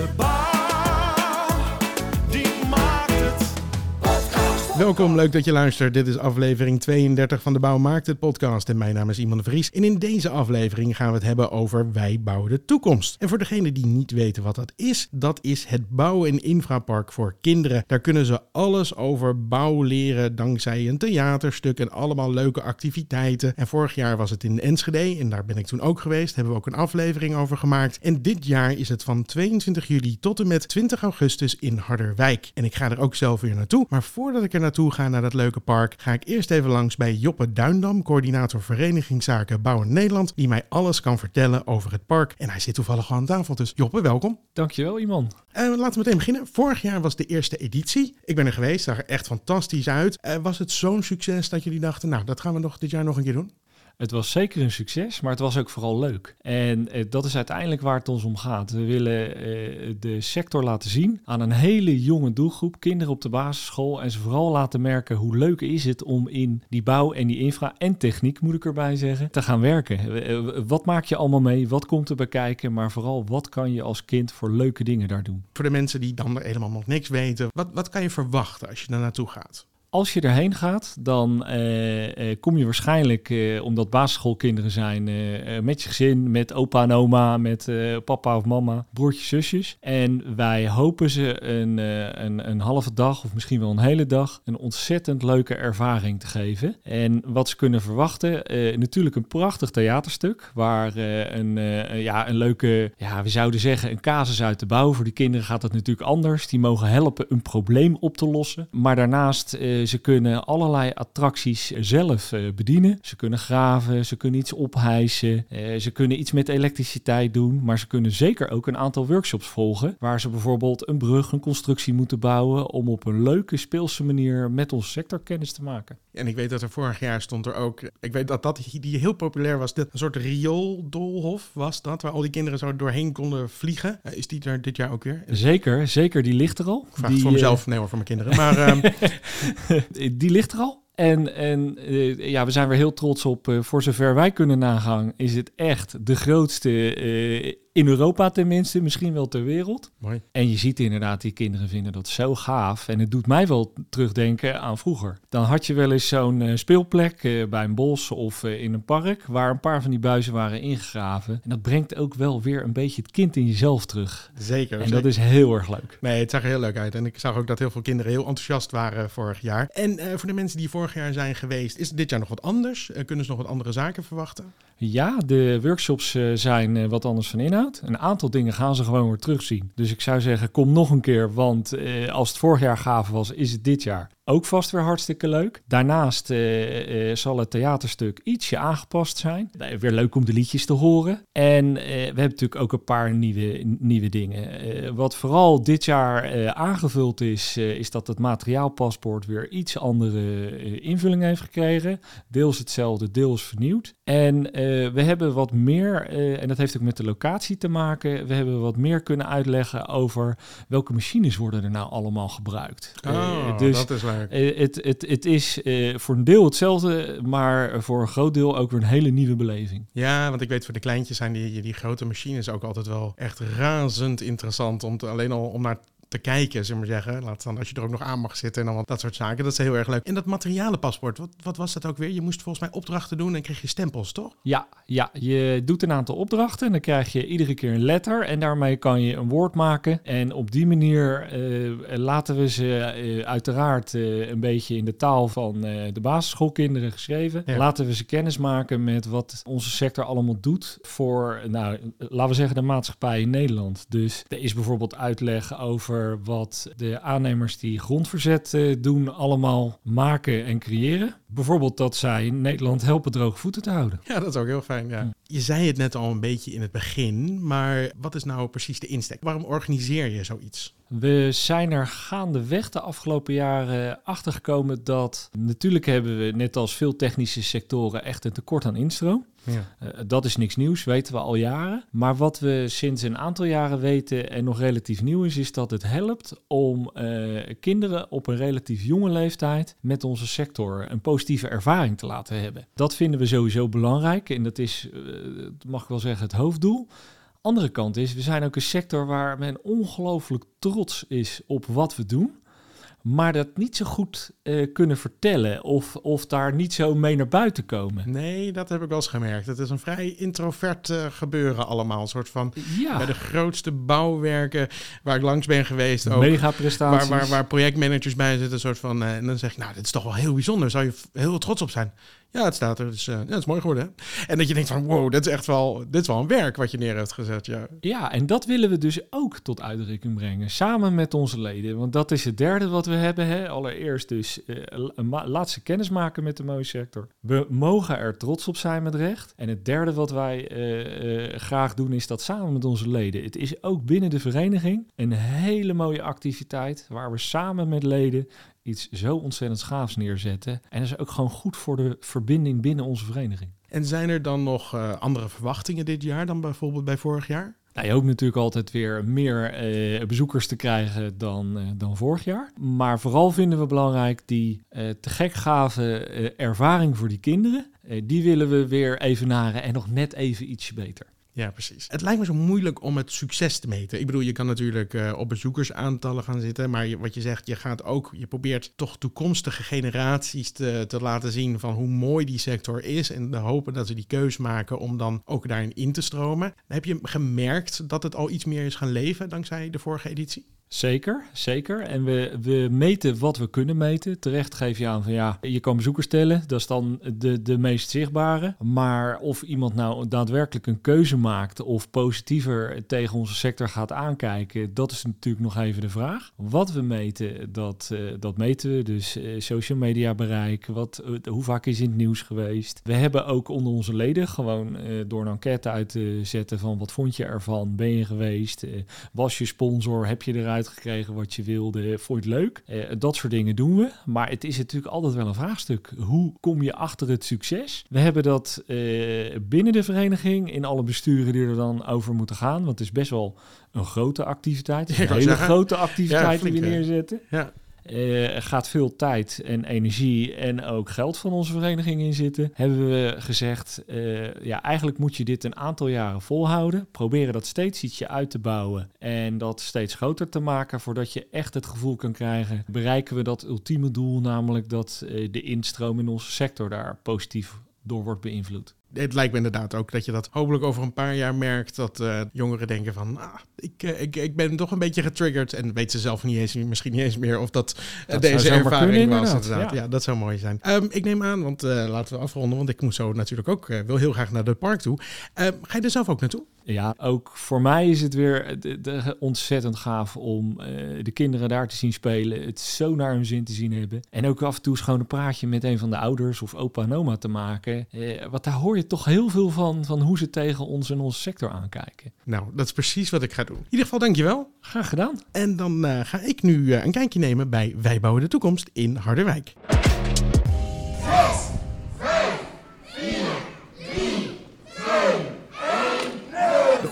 de Welkom, leuk dat je luistert. Dit is aflevering 32 van de Bouw Maakt het podcast. En mijn naam is Iman de Vries. En in deze aflevering gaan we het hebben over Wij bouwen de toekomst. En voor degenen die niet weten wat dat is, dat is het bouw- en infrapark voor kinderen. Daar kunnen ze alles over bouw leren dankzij een theaterstuk en allemaal leuke activiteiten. En vorig jaar was het in Enschede en daar ben ik toen ook geweest. Hebben we ook een aflevering over gemaakt. En dit jaar is het van 22 juli tot en met 20 augustus in Harderwijk. En ik ga er ook zelf weer naartoe. Maar voordat ik er naartoe ga naar dat leuke park, ga ik eerst even langs bij Joppe Duindam, coördinator Verenigingszaken Bouwen Nederland, die mij alles kan vertellen over het park. En hij zit toevallig gewoon aan tafel. Dus Joppe, welkom. Dankjewel, Iman. Eh, laten we meteen beginnen. Vorig jaar was de eerste editie. Ik ben er geweest, zag er echt fantastisch uit. Eh, was het zo'n succes dat jullie dachten, nou, dat gaan we nog dit jaar nog een keer doen? Het was zeker een succes, maar het was ook vooral leuk. En eh, dat is uiteindelijk waar het ons om gaat. We willen eh, de sector laten zien aan een hele jonge doelgroep, kinderen op de basisschool. En ze vooral laten merken hoe leuk is het om in die bouw en die infra en techniek, moet ik erbij zeggen, te gaan werken. Eh, wat maak je allemaal mee? Wat komt er bij kijken? Maar vooral, wat kan je als kind voor leuke dingen daar doen? Voor de mensen die dan helemaal nog niks weten, wat, wat kan je verwachten als je daar naartoe gaat? Als je erheen gaat, dan eh, eh, kom je waarschijnlijk, eh, omdat basisschoolkinderen zijn, met je gezin, met opa en oma, met papa of mama, broertjes, zusjes. En wij hopen ze een, een, een halve dag of misschien wel een hele dag een ontzettend leuke ervaring te geven. En wat ze kunnen verwachten, natuurlijk een prachtig theaterstuk, waar een, ja, een leuke, ja, we zouden zeggen, een casus uit de bouw. Voor die kinderen gaat het natuurlijk anders. Die mogen helpen een probleem op te lossen. Maar daarnaast ze kunnen allerlei attracties zelf eh, bedienen. Ze kunnen graven, ze kunnen iets ophijsen, eh, ze kunnen iets met elektriciteit doen. Maar ze kunnen zeker ook een aantal workshops volgen. Waar ze bijvoorbeeld een brug, een constructie moeten bouwen. Om op een leuke speelse manier met onze sector kennis te maken. En ik weet dat er vorig jaar stond er ook, ik weet dat dat die heel populair was, een soort riooldoolhof was dat, waar al die kinderen zo doorheen konden vliegen. Eh, is die er dit jaar ook weer? Ik Zeker, zeker, die ligt er al. vraag die, het voor eh, mezelf, nee hoor, voor mijn kinderen. Maar ehm, die ligt er al. En, en eh, ja, we zijn weer heel trots op. eh, voor zover wij kunnen nagaan, is het echt de grootste eh, in Europa tenminste, misschien wel ter wereld. mooi. En je ziet inderdaad, die kinderen vinden dat zo gaaf. En het doet mij wel terugdenken aan vroeger. Dan had je wel eens zo'n eh, speelplek eh, bij een bos of eh, in een park... waar een paar van die buizen waren ingegraven. En dat brengt ook wel weer een beetje het kind in jezelf terug. Zeker. En dat is heel erg leuk. Nee, het zag er heel leuk uit. En ik zag ook dat heel veel kinderen heel enthousiast waren vorig jaar. En voor de mensen die vorig jaar zijn geweest, is dit jaar nog wat anders? Kunnen ze nog wat andere zaken verwachten? Ja, de workshops zijn wat anders van inhoud. Een aantal dingen gaan ze gewoon weer terugzien. Dus ik zou zeggen, kom nog een keer. Want eh, als het vorig jaar gaaf was, is het dit jaar ook vast weer hartstikke leuk. Daarnaast eh, eh, zal het theaterstuk ietsje aangepast zijn. Weer leuk om de liedjes te horen. En eh, we hebben natuurlijk ook een paar nieuwe, nieuwe dingen. Eh, wat vooral dit jaar eh, aangevuld is, is dat het materiaalpaspoort weer iets andere invulling heeft gekregen. Deels hetzelfde, deels vernieuwd. En we hebben wat meer, en dat heeft ook met de locatie te maken, we hebben wat meer kunnen uitleggen over welke machines worden er nou allemaal gebruikt. Oh, dus dat is leuk. eh, het, het, het is eh, voor een deel hetzelfde, maar voor een groot deel ook weer een hele nieuwe beleving. Ja, want ik weet voor de kleintjes zijn die, die grote machines ook altijd wel echt razend interessant. Om te, alleen al om naar te kijken, zullen we maar zeggen. Laat staan als je er ook nog aan mag zitten en dan wat dat soort zaken. Dat is heel erg leuk. En dat materialenpaspoort, wat, wat was dat ook weer? Je moest volgens mij opdrachten doen en kreeg je stempels, toch? Ja, ja, je doet een aantal opdrachten en dan krijg je iedere keer een letter en daarmee kan je een woord maken. En op die manier eh, laten we ze eh, uiteraard eh, een beetje in de taal van de basisschoolkinderen geschreven. Ja. Laten we ze kennis maken met wat onze sector allemaal doet voor, nou, laten we zeggen de maatschappij in Nederland. Dus er is bijvoorbeeld uitleg over wat de aannemers die grondverzet eh, doen allemaal maken en creëren. Bijvoorbeeld dat zij Nederland helpen droge voeten te houden. Ja, dat is ook heel fijn, ja. Je zei het net al een beetje in het begin, maar wat is nou precies de insteek? Waarom organiseer je zoiets? We zijn er gaandeweg de afgelopen jaren achter gekomen dat natuurlijk hebben we net als veel technische sectoren echt een tekort aan instroom. Ja. Eh, dat is niks nieuws, weten we al jaren. Maar wat we sinds een aantal jaren weten en nog relatief nieuw is, is dat het helpt om eh, kinderen op een relatief jonge leeftijd met onze sector een positieve ervaring te laten hebben. Dat vinden we sowieso belangrijk en dat is, eh, mag ik wel zeggen, het hoofddoel. Andere kant is, we zijn ook een sector waar men ongelooflijk trots is op wat we doen. Maar dat niet zo goed eh, kunnen vertellen of, of daar niet zo mee naar buiten komen. Nee, dat heb ik wel eens gemerkt. Het is een vrij introvert gebeuren allemaal. Een soort van Ja, bij de grootste bouwwerken waar ik langs ben geweest. Ook, mega waar, prestaties. waar, waar projectmanagers bij zitten. Een soort van, eh, en dan zeg ik, nou, dit is toch wel heel bijzonder. Zou je heel trots op zijn? Ja, het staat er. Dus ja, het is mooi geworden. Hè? En dat je denkt van, wow, dit is echt wel, dit is wel een werk wat je neer hebt gezet. Ja. Ja, en dat willen we dus ook tot uitdrukking brengen, samen met onze leden. Want dat is het derde wat we hebben. Hè. Allereerst dus, eh, laat ze kennis maken met de mooie sector. We mogen er trots op zijn met recht. En het derde wat wij eh, graag doen, is dat samen met onze leden. Het is ook binnen de vereniging een hele mooie activiteit, waar we samen met leden iets zo ontzettend gaafs neerzetten. En dat is ook gewoon goed voor de verbinding binnen onze vereniging. En zijn er dan nog eh, andere verwachtingen dit jaar dan bijvoorbeeld bij vorig jaar? Nou, je hoopt natuurlijk altijd weer meer eh, bezoekers te krijgen dan, eh, dan vorig jaar. Maar vooral vinden we belangrijk die te gek gave ervaring voor die kinderen. Die willen we weer evenaren en nog net even ietsje beter. Ja, precies. Het lijkt me zo moeilijk om het succes te meten. Ik bedoel, je kan natuurlijk eh, op bezoekersaantallen gaan zitten, maar wat je zegt, je gaat ook, je probeert toch toekomstige generaties te, te laten zien van hoe mooi die sector is en te hopen dat ze die keus maken om dan ook daarin in te stromen. Heb je gemerkt dat het al iets meer is gaan leven dankzij de vorige editie? Zeker, zeker. En we, we meten wat we kunnen meten. Terecht geef je aan van ja, je kan bezoekers tellen. Dat is dan de, de meest zichtbare. Maar of iemand nou daadwerkelijk een keuze maakt of positiever tegen onze sector gaat aankijken, dat is natuurlijk nog even de vraag. Wat we meten, dat, eh, dat meten we. Dus eh, social media bereik, wat, eh, hoe vaak is in het nieuws geweest. We hebben ook onder onze leden gewoon door een enquête uit te zetten van wat vond je ervan? Ben je geweest? Was je sponsor? Heb je eruit gekregen wat je wilde? Vond je het leuk? Eh, dat soort dingen doen we. Maar het is natuurlijk altijd wel een vraagstuk. Hoe kom je achter het succes? We hebben dat eh, binnen de vereniging, in alle besturen die er dan over moeten gaan. Want het is best wel een grote activiteit. Een hele zeggen. grote activiteit die flink, we hè? neerzetten. Ja. Er gaat veel tijd en energie en ook geld van onze vereniging in zitten. Hebben we gezegd, eh, ja, eigenlijk moet je dit een aantal jaren volhouden. Proberen dat steeds ietsje uit te bouwen en dat steeds groter te maken voordat je echt het gevoel kan krijgen. Bereiken we dat ultieme doel, namelijk dat eh, de instroom in onze sector daar positief door wordt beïnvloed. Het lijkt me inderdaad ook dat je dat hopelijk over een paar jaar merkt. Dat eh, jongeren denken van, ah, ik, eh, ik, ik ben toch een beetje getriggerd. En weten ze zelf niet eens, misschien niet eens meer of dat, eh, Dat deze ervaring kunnen, was. inderdaad. Ja. ja. dat zou mooi zijn. Ehm, ik neem aan, want laten we afronden. Want ik moet zo natuurlijk ook, eh, wil heel graag naar de park toe. Ehm, ga je er zelf ook naartoe? Ja, ook voor mij is het weer de, de- ontzettend gaaf om eh, de kinderen daar te zien spelen. Het zo naar hun zin te zien hebben. En ook af en toe gewoon een praatje met een van de ouders of opa en oma te maken. Eh, want daar hoor je toch heel veel van, van hoe ze tegen ons en onze sector aankijken. Nou, dat is precies wat ik ga doen. In ieder geval, dankjewel. Graag gedaan. En dan eh, ga ik nu eh, een kijkje nemen bij Wij Bouwen de Toekomst in Harderwijk.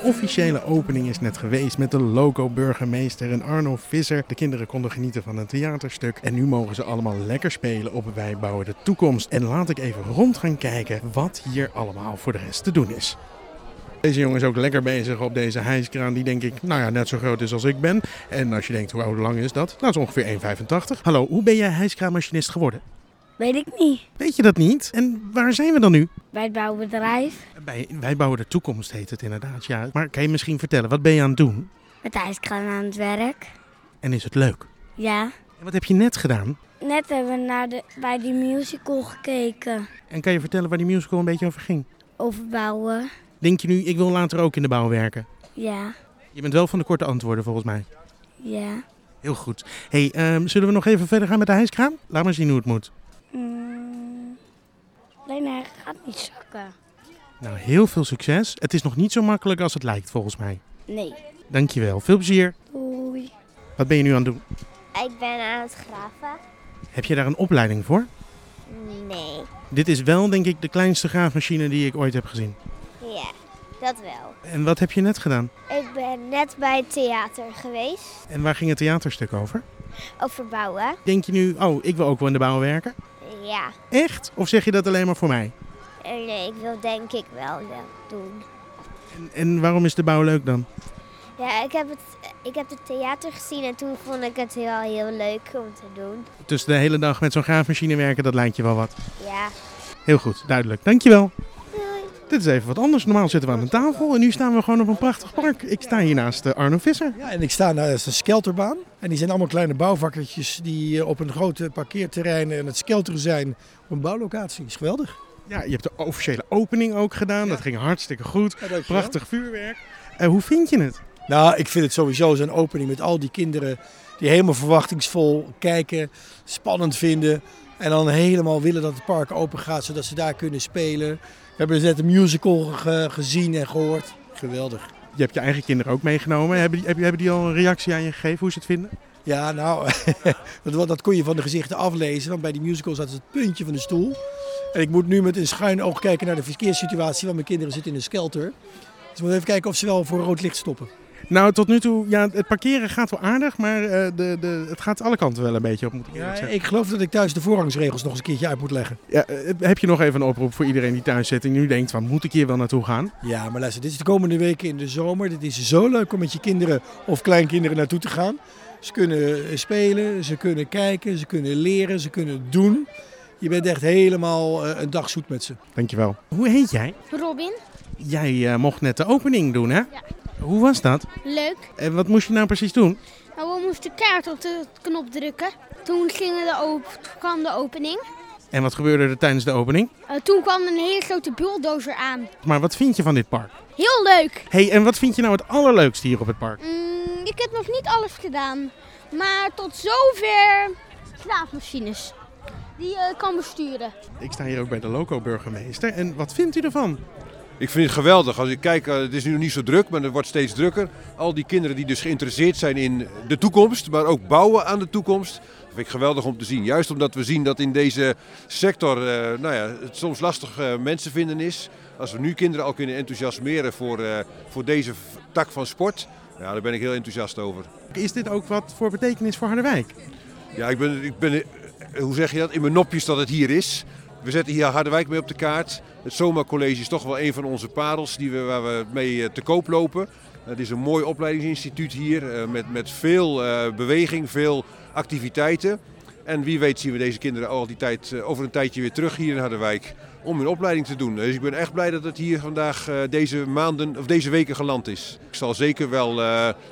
Officiële opening is net geweest met de loco-burgemeester en Arno Visser. De kinderen konden genieten van een theaterstuk. En nu mogen ze allemaal lekker spelen op Wij Bouwen de Toekomst. En laat ik even rond gaan kijken wat hier allemaal voor de rest te doen is. Deze jongen is ook lekker bezig op deze hijskraan die denk ik, nou ja, net zo groot is als ik ben. En als je denkt, hoe oud lang is dat? Nou, dat is ongeveer 1,85. Hallo, hoe ben jij hijskraanmachinist geworden? Weet ik niet. Weet je dat niet? En waar zijn we dan nu? Bij het bouwbedrijf Bij, wij bouwen de toekomst, heet het inderdaad. Ja, maar kan je misschien vertellen, wat ben je aan het doen? met de ijskraan aan het werk. En is het leuk? Ja. En wat heb je net gedaan? Net hebben we naar de, bij die musical gekeken. En kan je vertellen waar die musical een beetje over ging? Over bouwen. Denk je nu, ik wil later ook in de bouw werken? Ja. Je bent wel van de korte antwoorden volgens mij. Ja. Heel goed. hey, ehm, zullen we nog even verder gaan met de hijskraan? Laat maar zien hoe het moet. Nee, nee, het gaat niet zakken. Nou, heel veel succes. Het is nog niet zo makkelijk als het lijkt volgens mij. Nee. Dankjewel. Veel plezier. Doei. Wat ben je nu aan het doen? Ik ben aan het graven. Heb je daar een opleiding voor? Nee. Dit is wel, denk ik, de kleinste graafmachine die ik ooit heb gezien. Ja, dat wel. En wat heb je net gedaan? Ik ben net bij het theater geweest. En waar ging het theaterstuk over? Over bouwen. Denk je nu, oh, ik wil ook wel in de bouw werken? Ja. Echt? Of zeg je dat alleen maar voor mij? Eh, Nee, ik wil denk ik wel dat doen. En, en waarom is de bouw leuk dan? Ja, ik heb, het, ik heb het theater gezien en toen vond ik het heel, heel leuk om te doen. Dus de hele dag met zo'n graafmachine werken, dat lijkt je wel wat. Ja. Heel goed, duidelijk. Dankjewel. Dit is even wat anders. Normaal zitten we aan een tafel en nu staan we gewoon op een prachtig park. Ik sta hier naast eh, Arno Visser. Ja, en ik sta naast een skelterbaan. En die zijn allemaal kleine bouwvakkertjes die eh, op een grote parkeerterrein aan het skelteren zijn op een bouwlocatie. is geweldig. Ja, je hebt de officiële opening ook gedaan. Dat ging hartstikke goed. Ja. Prachtig vuurwerk. En hoe vind je het? Nou, ik vind het sowieso zo'n opening met al die kinderen die helemaal verwachtingsvol kijken, spannend vinden. En dan helemaal willen dat het park open gaat, zodat ze daar kunnen spelen. We hebben net een musical ge- gezien en gehoord. Geweldig. Je hebt je eigen kinderen ook meegenomen. Hebben die, hebben die al een reactie aan je gegeven hoe ze het vinden? Ja, nou, dat, dat kon je van de gezichten aflezen. Want bij die musical zat het puntje van de stoel. En ik moet nu met een schuin oog kijken naar de verkeerssituatie, want mijn kinderen zitten in een skelter. Dus we moeten even kijken of ze wel voor rood licht stoppen. Nou, tot nu toe, ja, het parkeren gaat wel aardig, maar eh, de, de, het gaat alle kanten wel een beetje op, moet ik eerlijk Ja, zeggen. ik geloof dat ik thuis de voorrangsregels nog eens een keertje uit moet leggen. Ja, eh, heb je nog even een oproep voor iedereen die thuis zit en nu denkt van, moet ik hier wel naartoe gaan? Ja, maar luister, dit is de komende weken in de zomer. Dit is zo leuk om met je kinderen of kleinkinderen naartoe te gaan. Ze kunnen eh, spelen, ze kunnen kijken, ze kunnen leren, ze kunnen doen. Je bent echt helemaal eh, een dag zoet met ze. Dankjewel. Hoe heet jij? Robin, Jij eh, mocht net de opening doen, hè? Hoe was dat? leuk. En wat moest je nou precies doen? Nou, we moesten kaart op de knop drukken. Toen, gingen de op- kwam de opening. En wat gebeurde er tijdens de opening? Eh, toen kwam een hele grote bulldozer aan. Maar wat vind je van dit park? Heel leuk. hey, en wat vind je nou het allerleukste hier op het park? Mm, ik heb nog niet alles gedaan. Maar tot zover graafmachines. Die je kan besturen. Ik sta hier ook bij de loco-burgemeester. En wat vindt u ervan? Ik vind het geweldig. Als ik kijk, eh, het is nu nog niet zo druk, maar het wordt steeds drukker. Al die kinderen die dus geïnteresseerd zijn in de toekomst, maar ook bouwen aan de toekomst. Dat vind ik geweldig om te zien. Juist omdat we zien dat in deze sector eh, nou ja, het soms lastig eh, mensen vinden is. Als we nu kinderen al kunnen enthousiasmeren voor, voor deze tak van sport, ja, daar ben ik heel enthousiast over. Is dit ook wat voor betekenis voor Harderwijk? Ja, ik ben, ik ben, hoe zeg je dat, in mijn nopjes dat het hier is. We zetten hier Harderwijk mee op de kaart. Het Soma College is toch wel een van onze parels die we, waar we mee eh, te koop lopen. Het is een mooi opleidingsinstituut hier eh, met, met veel eh, beweging, veel activiteiten. En wie weet zien we deze kinderen al die tijd, over een tijdje weer terug hier in Harderwijk om hun opleiding te doen. Dus ik ben echt blij dat het hier vandaag deze maanden of deze weken geland is. Ik zal zeker wel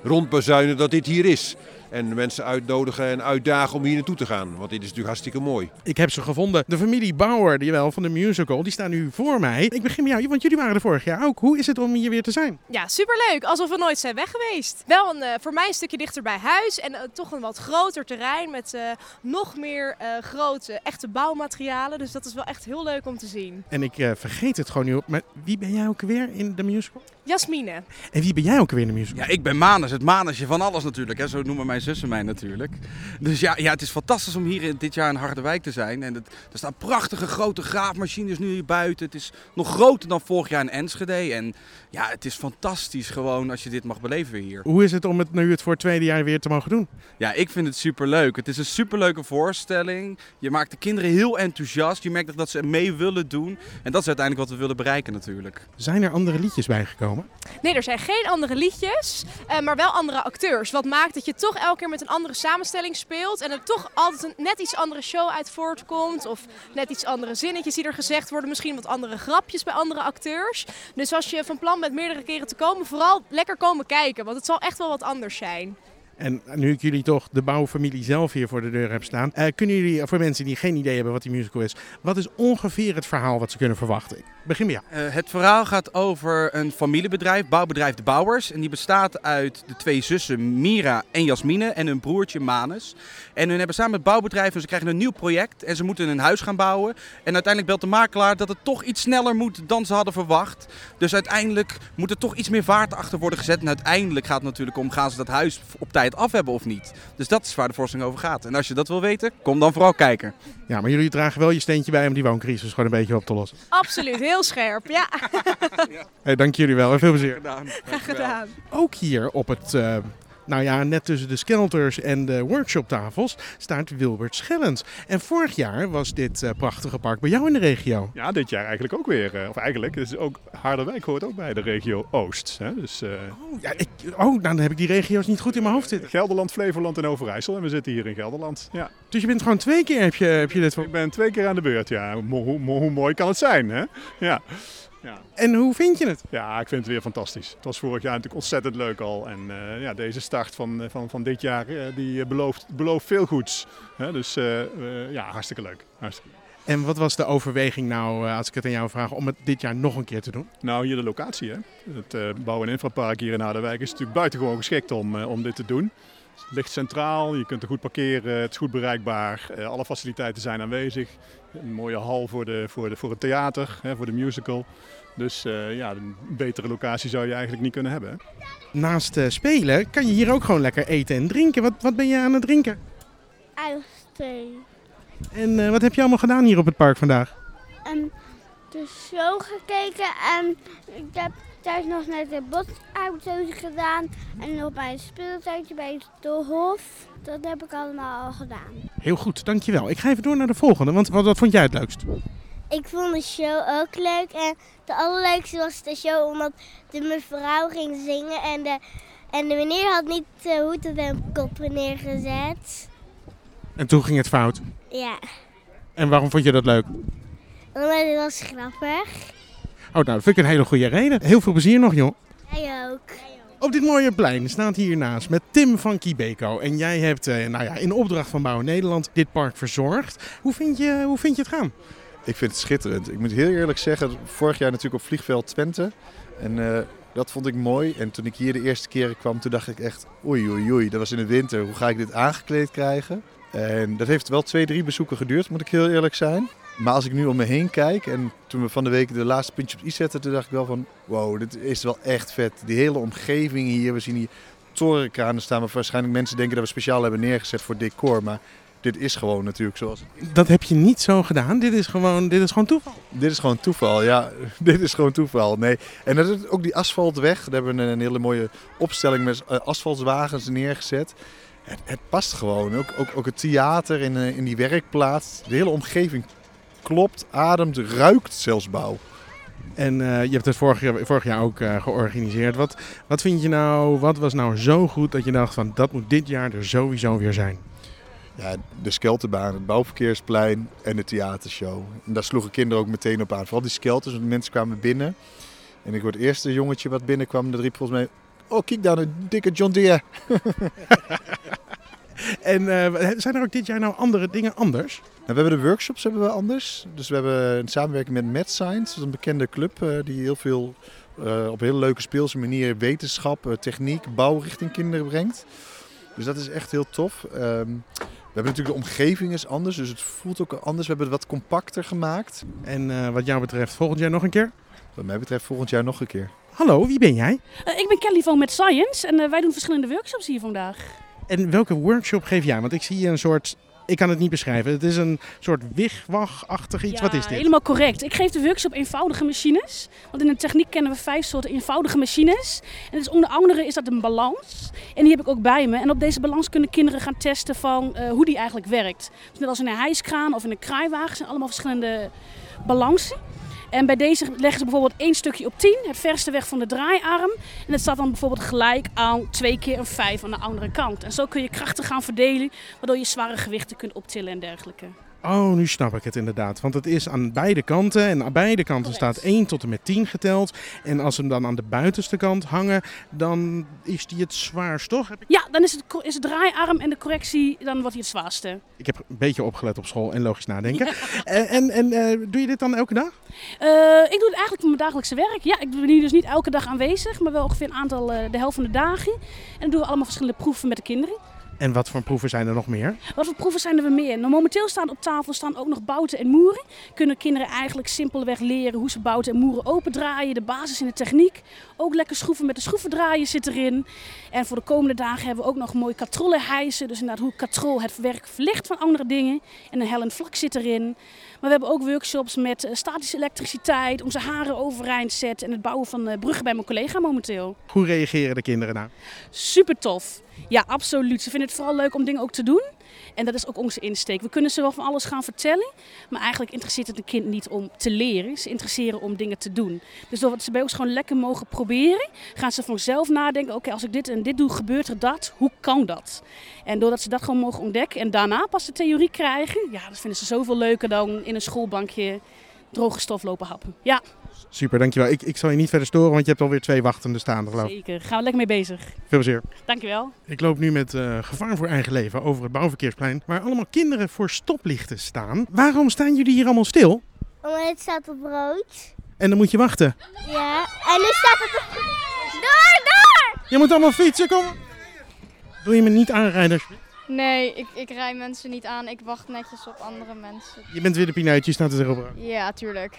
rondbazuinen dat dit hier is. En mensen uitnodigen en uitdagen om hier naartoe te gaan. Want dit is natuurlijk hartstikke mooi. Ik heb ze gevonden. De familie Bauer, die wel van de musical, die staan nu voor mij. Ik begin met jou, want jullie waren er vorig jaar ook. Hoe is het om hier weer te zijn? Ja, superleuk. Alsof we nooit zijn weg geweest. Wel een, eh, voor mij een stukje dichter bij huis en eh, toch een wat groter terrein met eh, nog meer eh, grote echte bouwmaterialen. Dus dat is wel echt heel leuk om te zien. En ik eh, vergeet het gewoon nu op, maar wie ben jij ook weer in de musical? Jasmine. En wie ben jij ook weer in de musical? Ja, ik ben Manus, het manusje van alles natuurlijk. Hè. Zo noemen mijn zussen mij natuurlijk. Dus ja, ja, het is fantastisch om hier in- dit jaar in Harderwijk te zijn. En het, er staan prachtige grote graafmachines nu hier buiten. Het is nog groter dan vorig jaar in Enschede. En ja, het is fantastisch gewoon als je dit mag beleven hier. Hoe is het om het nu het voor het tweede jaar weer te mogen doen? Ja, ik vind het superleuk. Het is een superleuke voorstelling. Je maakt de kinderen heel enthousiast. Je merkt dat ze mee willen doen. En dat is uiteindelijk wat we willen bereiken natuurlijk. Zijn er andere liedjes bijgekomen? Nee, er zijn geen andere liedjes, eh, maar wel andere acteurs. Wat maakt dat je toch elke keer met een andere samenstelling speelt en er toch altijd een net iets andere show uit voortkomt. Of net iets andere zinnetjes die er gezegd worden. Misschien wat andere grapjes bij andere acteurs. Dus als je van plan bent meerdere keren te komen, vooral lekker komen kijken. Want het zal echt wel wat anders zijn. En nu ik jullie toch de bouwfamilie zelf hier voor de deur heb staan, eh, kunnen jullie voor mensen die geen idee hebben wat die musical is, wat is ongeveer het verhaal wat ze kunnen verwachten? Begin bij jou. Eh, het verhaal gaat over een familiebedrijf, bouwbedrijf De Bouwers. En die bestaat uit de twee zussen Mira en Jasmine en hun broertje Manus. En hun hebben samen het bouwbedrijf en ze krijgen een nieuw project. En ze moeten een huis gaan bouwen. En uiteindelijk belt de makelaar dat het toch iets sneller moet dan ze hadden verwacht. Dus uiteindelijk moet er toch iets meer vaart achter worden gezet. En uiteindelijk gaat het natuurlijk om, gaan ze dat huis op tijd af hebben of niet? Dus dat is waar de voorstelling over gaat. En als je dat wil weten, kom dan vooral kijken. Ja, maar jullie dragen wel je steentje bij om die wooncrisis gewoon een beetje op te lossen. Absoluut, heel scherp. Ja, Hey, dank jullie wel en veel plezier. graag gedaan. Ook hier op het, eh, Nou ja, net tussen de skelters en de workshoptafels staat Wilbert Schellens. En vorig jaar was dit eh, prachtige park bij jou in de regio. Ja, dit jaar eigenlijk ook weer. eh, Of eigenlijk, is ook, Harderwijk hoort ook bij de regio Oost. Hè? Dus eh, Oh, ja, ik, oh, nou, dan heb ik die regio's niet goed in mijn hoofd zitten. Gelderland, Flevoland en Overijssel. En we zitten hier in Gelderland. Ja. Dus je bent gewoon twee keer heb je, heb je dit. Ik ben twee keer aan de beurt, ja. Hoe, hoe, hoe mooi kan het zijn, hè? Ja. Ja. En hoe vind je het? ja, ik vind het weer fantastisch. Het was vorig jaar natuurlijk ontzettend leuk al. En eh, ja, deze start van, eh, van, van dit jaar eh, die belooft, belooft veel goeds. Hè? Dus ja, hartstikke leuk. Hartstikke leuk. En wat was de overweging nou, als ik het aan jou vraag, om het dit jaar nog een keer te doen? Nou, hier de locatie. Hè? Het bouw- en infrapark hier in Harderwijk is natuurlijk buitengewoon geschikt om, om dit te doen. Het ligt centraal, je kunt er goed parkeren, het is goed bereikbaar, eh, alle faciliteiten zijn aanwezig. Een mooie hal voor, de, voor, de, voor het theater, hè, voor de musical. Dus eh, ja, een betere locatie zou je eigenlijk niet kunnen hebben. Hè? Naast eh, spelen kan je hier ook gewoon lekker eten en drinken. Wat, wat ben je aan het drinken? Uitsteen. En eh, wat heb je allemaal gedaan hier op het park vandaag? En de show gekeken en ik heb thuis nog net de botauto's gedaan. En nog bij een speeltuintje bij de Hof. Dat heb ik allemaal al gedaan. Heel goed, dankjewel. Ik ga even door naar de volgende, want wat, wat vond jij het leukst? Ik vond de show ook leuk. En de allerleukste was de show omdat de mevrouw ging zingen. En de, en de meneer had niet de hoed op kop neergezet. En toen ging het fout. Ja, En waarom vond je dat leuk? omdat het was grappig. Oh, nou, dat vind ik een hele goede reden. Heel veel plezier nog, joh. Jij ook. Op dit mooie plein staat hiernaast met Tim van Kibeko. En jij hebt eh, nou ja, in opdracht van Bouwen Nederland dit park verzorgd. Hoe vind je, hoe vind je het gaan? Ik vind het schitterend. Ik moet heel eerlijk zeggen, vorig jaar natuurlijk op vliegveld Twente. En eh, dat vond ik mooi. En toen ik hier de eerste keren kwam, toen dacht ik echt, oei oei oei, dat was in de winter. Hoe ga ik dit aangekleed krijgen? En dat heeft wel twee, drie bezoeken geduurd, moet ik heel eerlijk zijn. Maar als ik nu om me heen kijk en toen we van de week de laatste puntje op i zetten, toen dacht ik wel van, wow, dit is wel echt vet. Die hele omgeving hier, we zien hier torenkranen staan waar waarschijnlijk mensen denken dat we speciaal hebben neergezet voor decor. Maar dit is gewoon natuurlijk zoals het Dat heb je niet zo gedaan. Dit is gewoon, dit is gewoon toeval. dit is gewoon toeval, ja. Dit is gewoon toeval. Nee. En dat is ook die asfaltweg. Daar hebben we een hele mooie opstelling met eh, asfaltwagens neergezet. Het, het past gewoon. Ook, ook, ook het theater in, eh, in die werkplaats. De hele omgeving klopt, ademt, ruikt zelfs bouw. En eh, je hebt het vorig jaar, vorig jaar ook eh, georganiseerd. Wat, wat vind je nou, wat was nou zo goed dat je dacht van dat moet dit jaar er sowieso weer zijn? Ja, de Skelterbaan, het Bouwverkeersplein en de theatershow. En daar sloegen kinderen ook meteen op aan. Vooral die skelters, want de mensen kwamen binnen. En ik word het eerste jongetje wat binnenkwam, dat riep volgens mij... Oh, kijk daar, een dikke John Deere. En eh, zijn er ook dit jaar nou andere dingen anders? Nou, we hebben de workshops hebben we anders. Dus we hebben een samenwerking met Mad Science, dat is een bekende club eh, die heel veel eh, op een hele leuke speelse manier wetenschap, techniek, bouw richting kinderen brengt. Dus dat is echt heel tof. Ehm, we hebben natuurlijk de omgeving is anders, dus het voelt ook anders. We hebben het wat compacter gemaakt. En eh, wat jou betreft volgend jaar nog een keer? Wat mij betreft volgend jaar nog een keer. Hallo, wie ben jij? Ik ben Kelly van Met Science en wij doen verschillende workshops hier vandaag. En welke workshop geef jij? Want ik zie een soort, ik kan het niet beschrijven. Het is een soort wigwag-achtig iets. Ja, Wat is dit? Helemaal correct. Ik geef de workshop eenvoudige machines. Want in de techniek kennen we vijf soorten eenvoudige machines. En dus onder andere is dat een balans. En die heb ik ook bij me. En op deze balans kunnen kinderen gaan testen van eh, hoe die eigenlijk werkt. Dus net als in een hijskraan of in een kraaiwagen zijn allemaal verschillende balansen. En bij deze leggen ze bijvoorbeeld één stukje op 10, het verste weg van de draaiarm. En het staat dan bijvoorbeeld gelijk aan twee keer een 5 aan de andere kant. En zo kun je krachten gaan verdelen, waardoor je zware gewichten kunt optillen en dergelijke. Oh, nu snap ik het inderdaad. Want het is aan beide kanten. En aan beide kanten staat 1 tot en met 10 geteld. En als ze hem dan aan de buitenste kant hangen, dan is die het zwaarst, toch? Ik... Ja, dan is het, is het draaiarm en de correctie, dan wordt hij het zwaarste. ik heb een beetje opgelet op school en logisch nadenken. En, en, en eh, doe je dit dan elke dag? Eh, ik doe het eigenlijk voor mijn dagelijkse werk. Ja, ik ben hier dus niet elke dag aanwezig, maar wel ongeveer een aantal, eh, de helft van de dagen. En dan doen we allemaal verschillende proeven met de kinderen. En wat voor proeven zijn er nog meer? Wat voor proeven zijn er meer? Nou, momenteel staan op tafel staan ook nog bouten en moeren. Kunnen kinderen eigenlijk simpelweg leren hoe ze bouten en moeren opendraaien. De basis in de techniek. Ook lekker schroeven met de schroevendraaier zit erin. En voor de komende dagen hebben we ook nog mooi katrollen hijsen. Dus inderdaad hoe katrol het werk verlicht van andere dingen. En een hellend vlak zit erin. Maar we hebben ook workshops met eh, statische elektriciteit, onze haren overeind zetten en het bouwen van eh, bruggen bij mijn collega momenteel. Hoe reageren de kinderen nou? Super tof. Ja, absoluut. Ze vinden het vooral leuk om dingen ook te doen. En dat is ook onze insteek. We kunnen ze wel van alles gaan vertellen, maar eigenlijk interesseert het een kind niet om te leren. Ze interesseren om dingen te doen. Dus doordat ze bij ons gewoon lekker mogen proberen, gaan ze vanzelf nadenken: oké, als ik dit en dit doe, gebeurt er dat? Hoe kan dat? En doordat ze dat gewoon mogen ontdekken en daarna pas de theorie krijgen, ja, dat vinden ze zoveel leuker dan in een schoolbankje droge stof lopen happen. Ja, Super, dankjewel. Ik, ik zal je niet verder storen, want je hebt alweer twee wachtende staande geloof ik. zeker. Gaan we lekker mee bezig. Veel plezier. Dankjewel. Ik loop nu met eh, gevaar voor eigen leven over het bouwverkeersplein, waar allemaal kinderen voor stoplichten staan. Waarom staan jullie hier allemaal stil? Omdat het staat op rood. En dan moet je wachten. Ja. En nu staat het op... Door, door! Je moet allemaal fietsen, kom! Wil je me niet aanrijden? Nee, ik, ik rij mensen niet aan. Ik wacht netjes op andere mensen. Je bent weer de pineutjes, staat er erop. Ja, tuurlijk.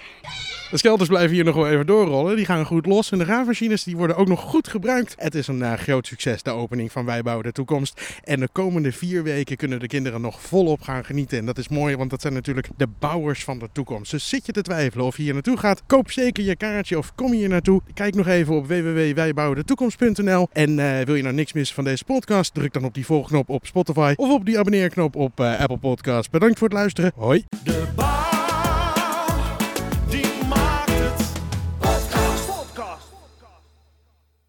De skelters blijven hier nog wel even doorrollen. Die gaan goed los. En de graafmachines die worden ook nog goed gebruikt. Het is een eh, groot succes, de opening van Wij Bouwen de Toekomst. En de komende vier weken kunnen de kinderen nog volop gaan genieten. En dat is mooi, want dat zijn natuurlijk de bouwers van de toekomst. Dus zit je te twijfelen of je hier naartoe gaat, koop zeker je kaartje of kom hier naartoe. Kijk nog even op www.wijbouwendetoekomst.nl. En eh, wil je nou niks missen van deze podcast, druk dan op die volgknop op Spotify of op die abonneerknop op eh, Apple Podcasts. Bedankt voor het luisteren. Hoi! De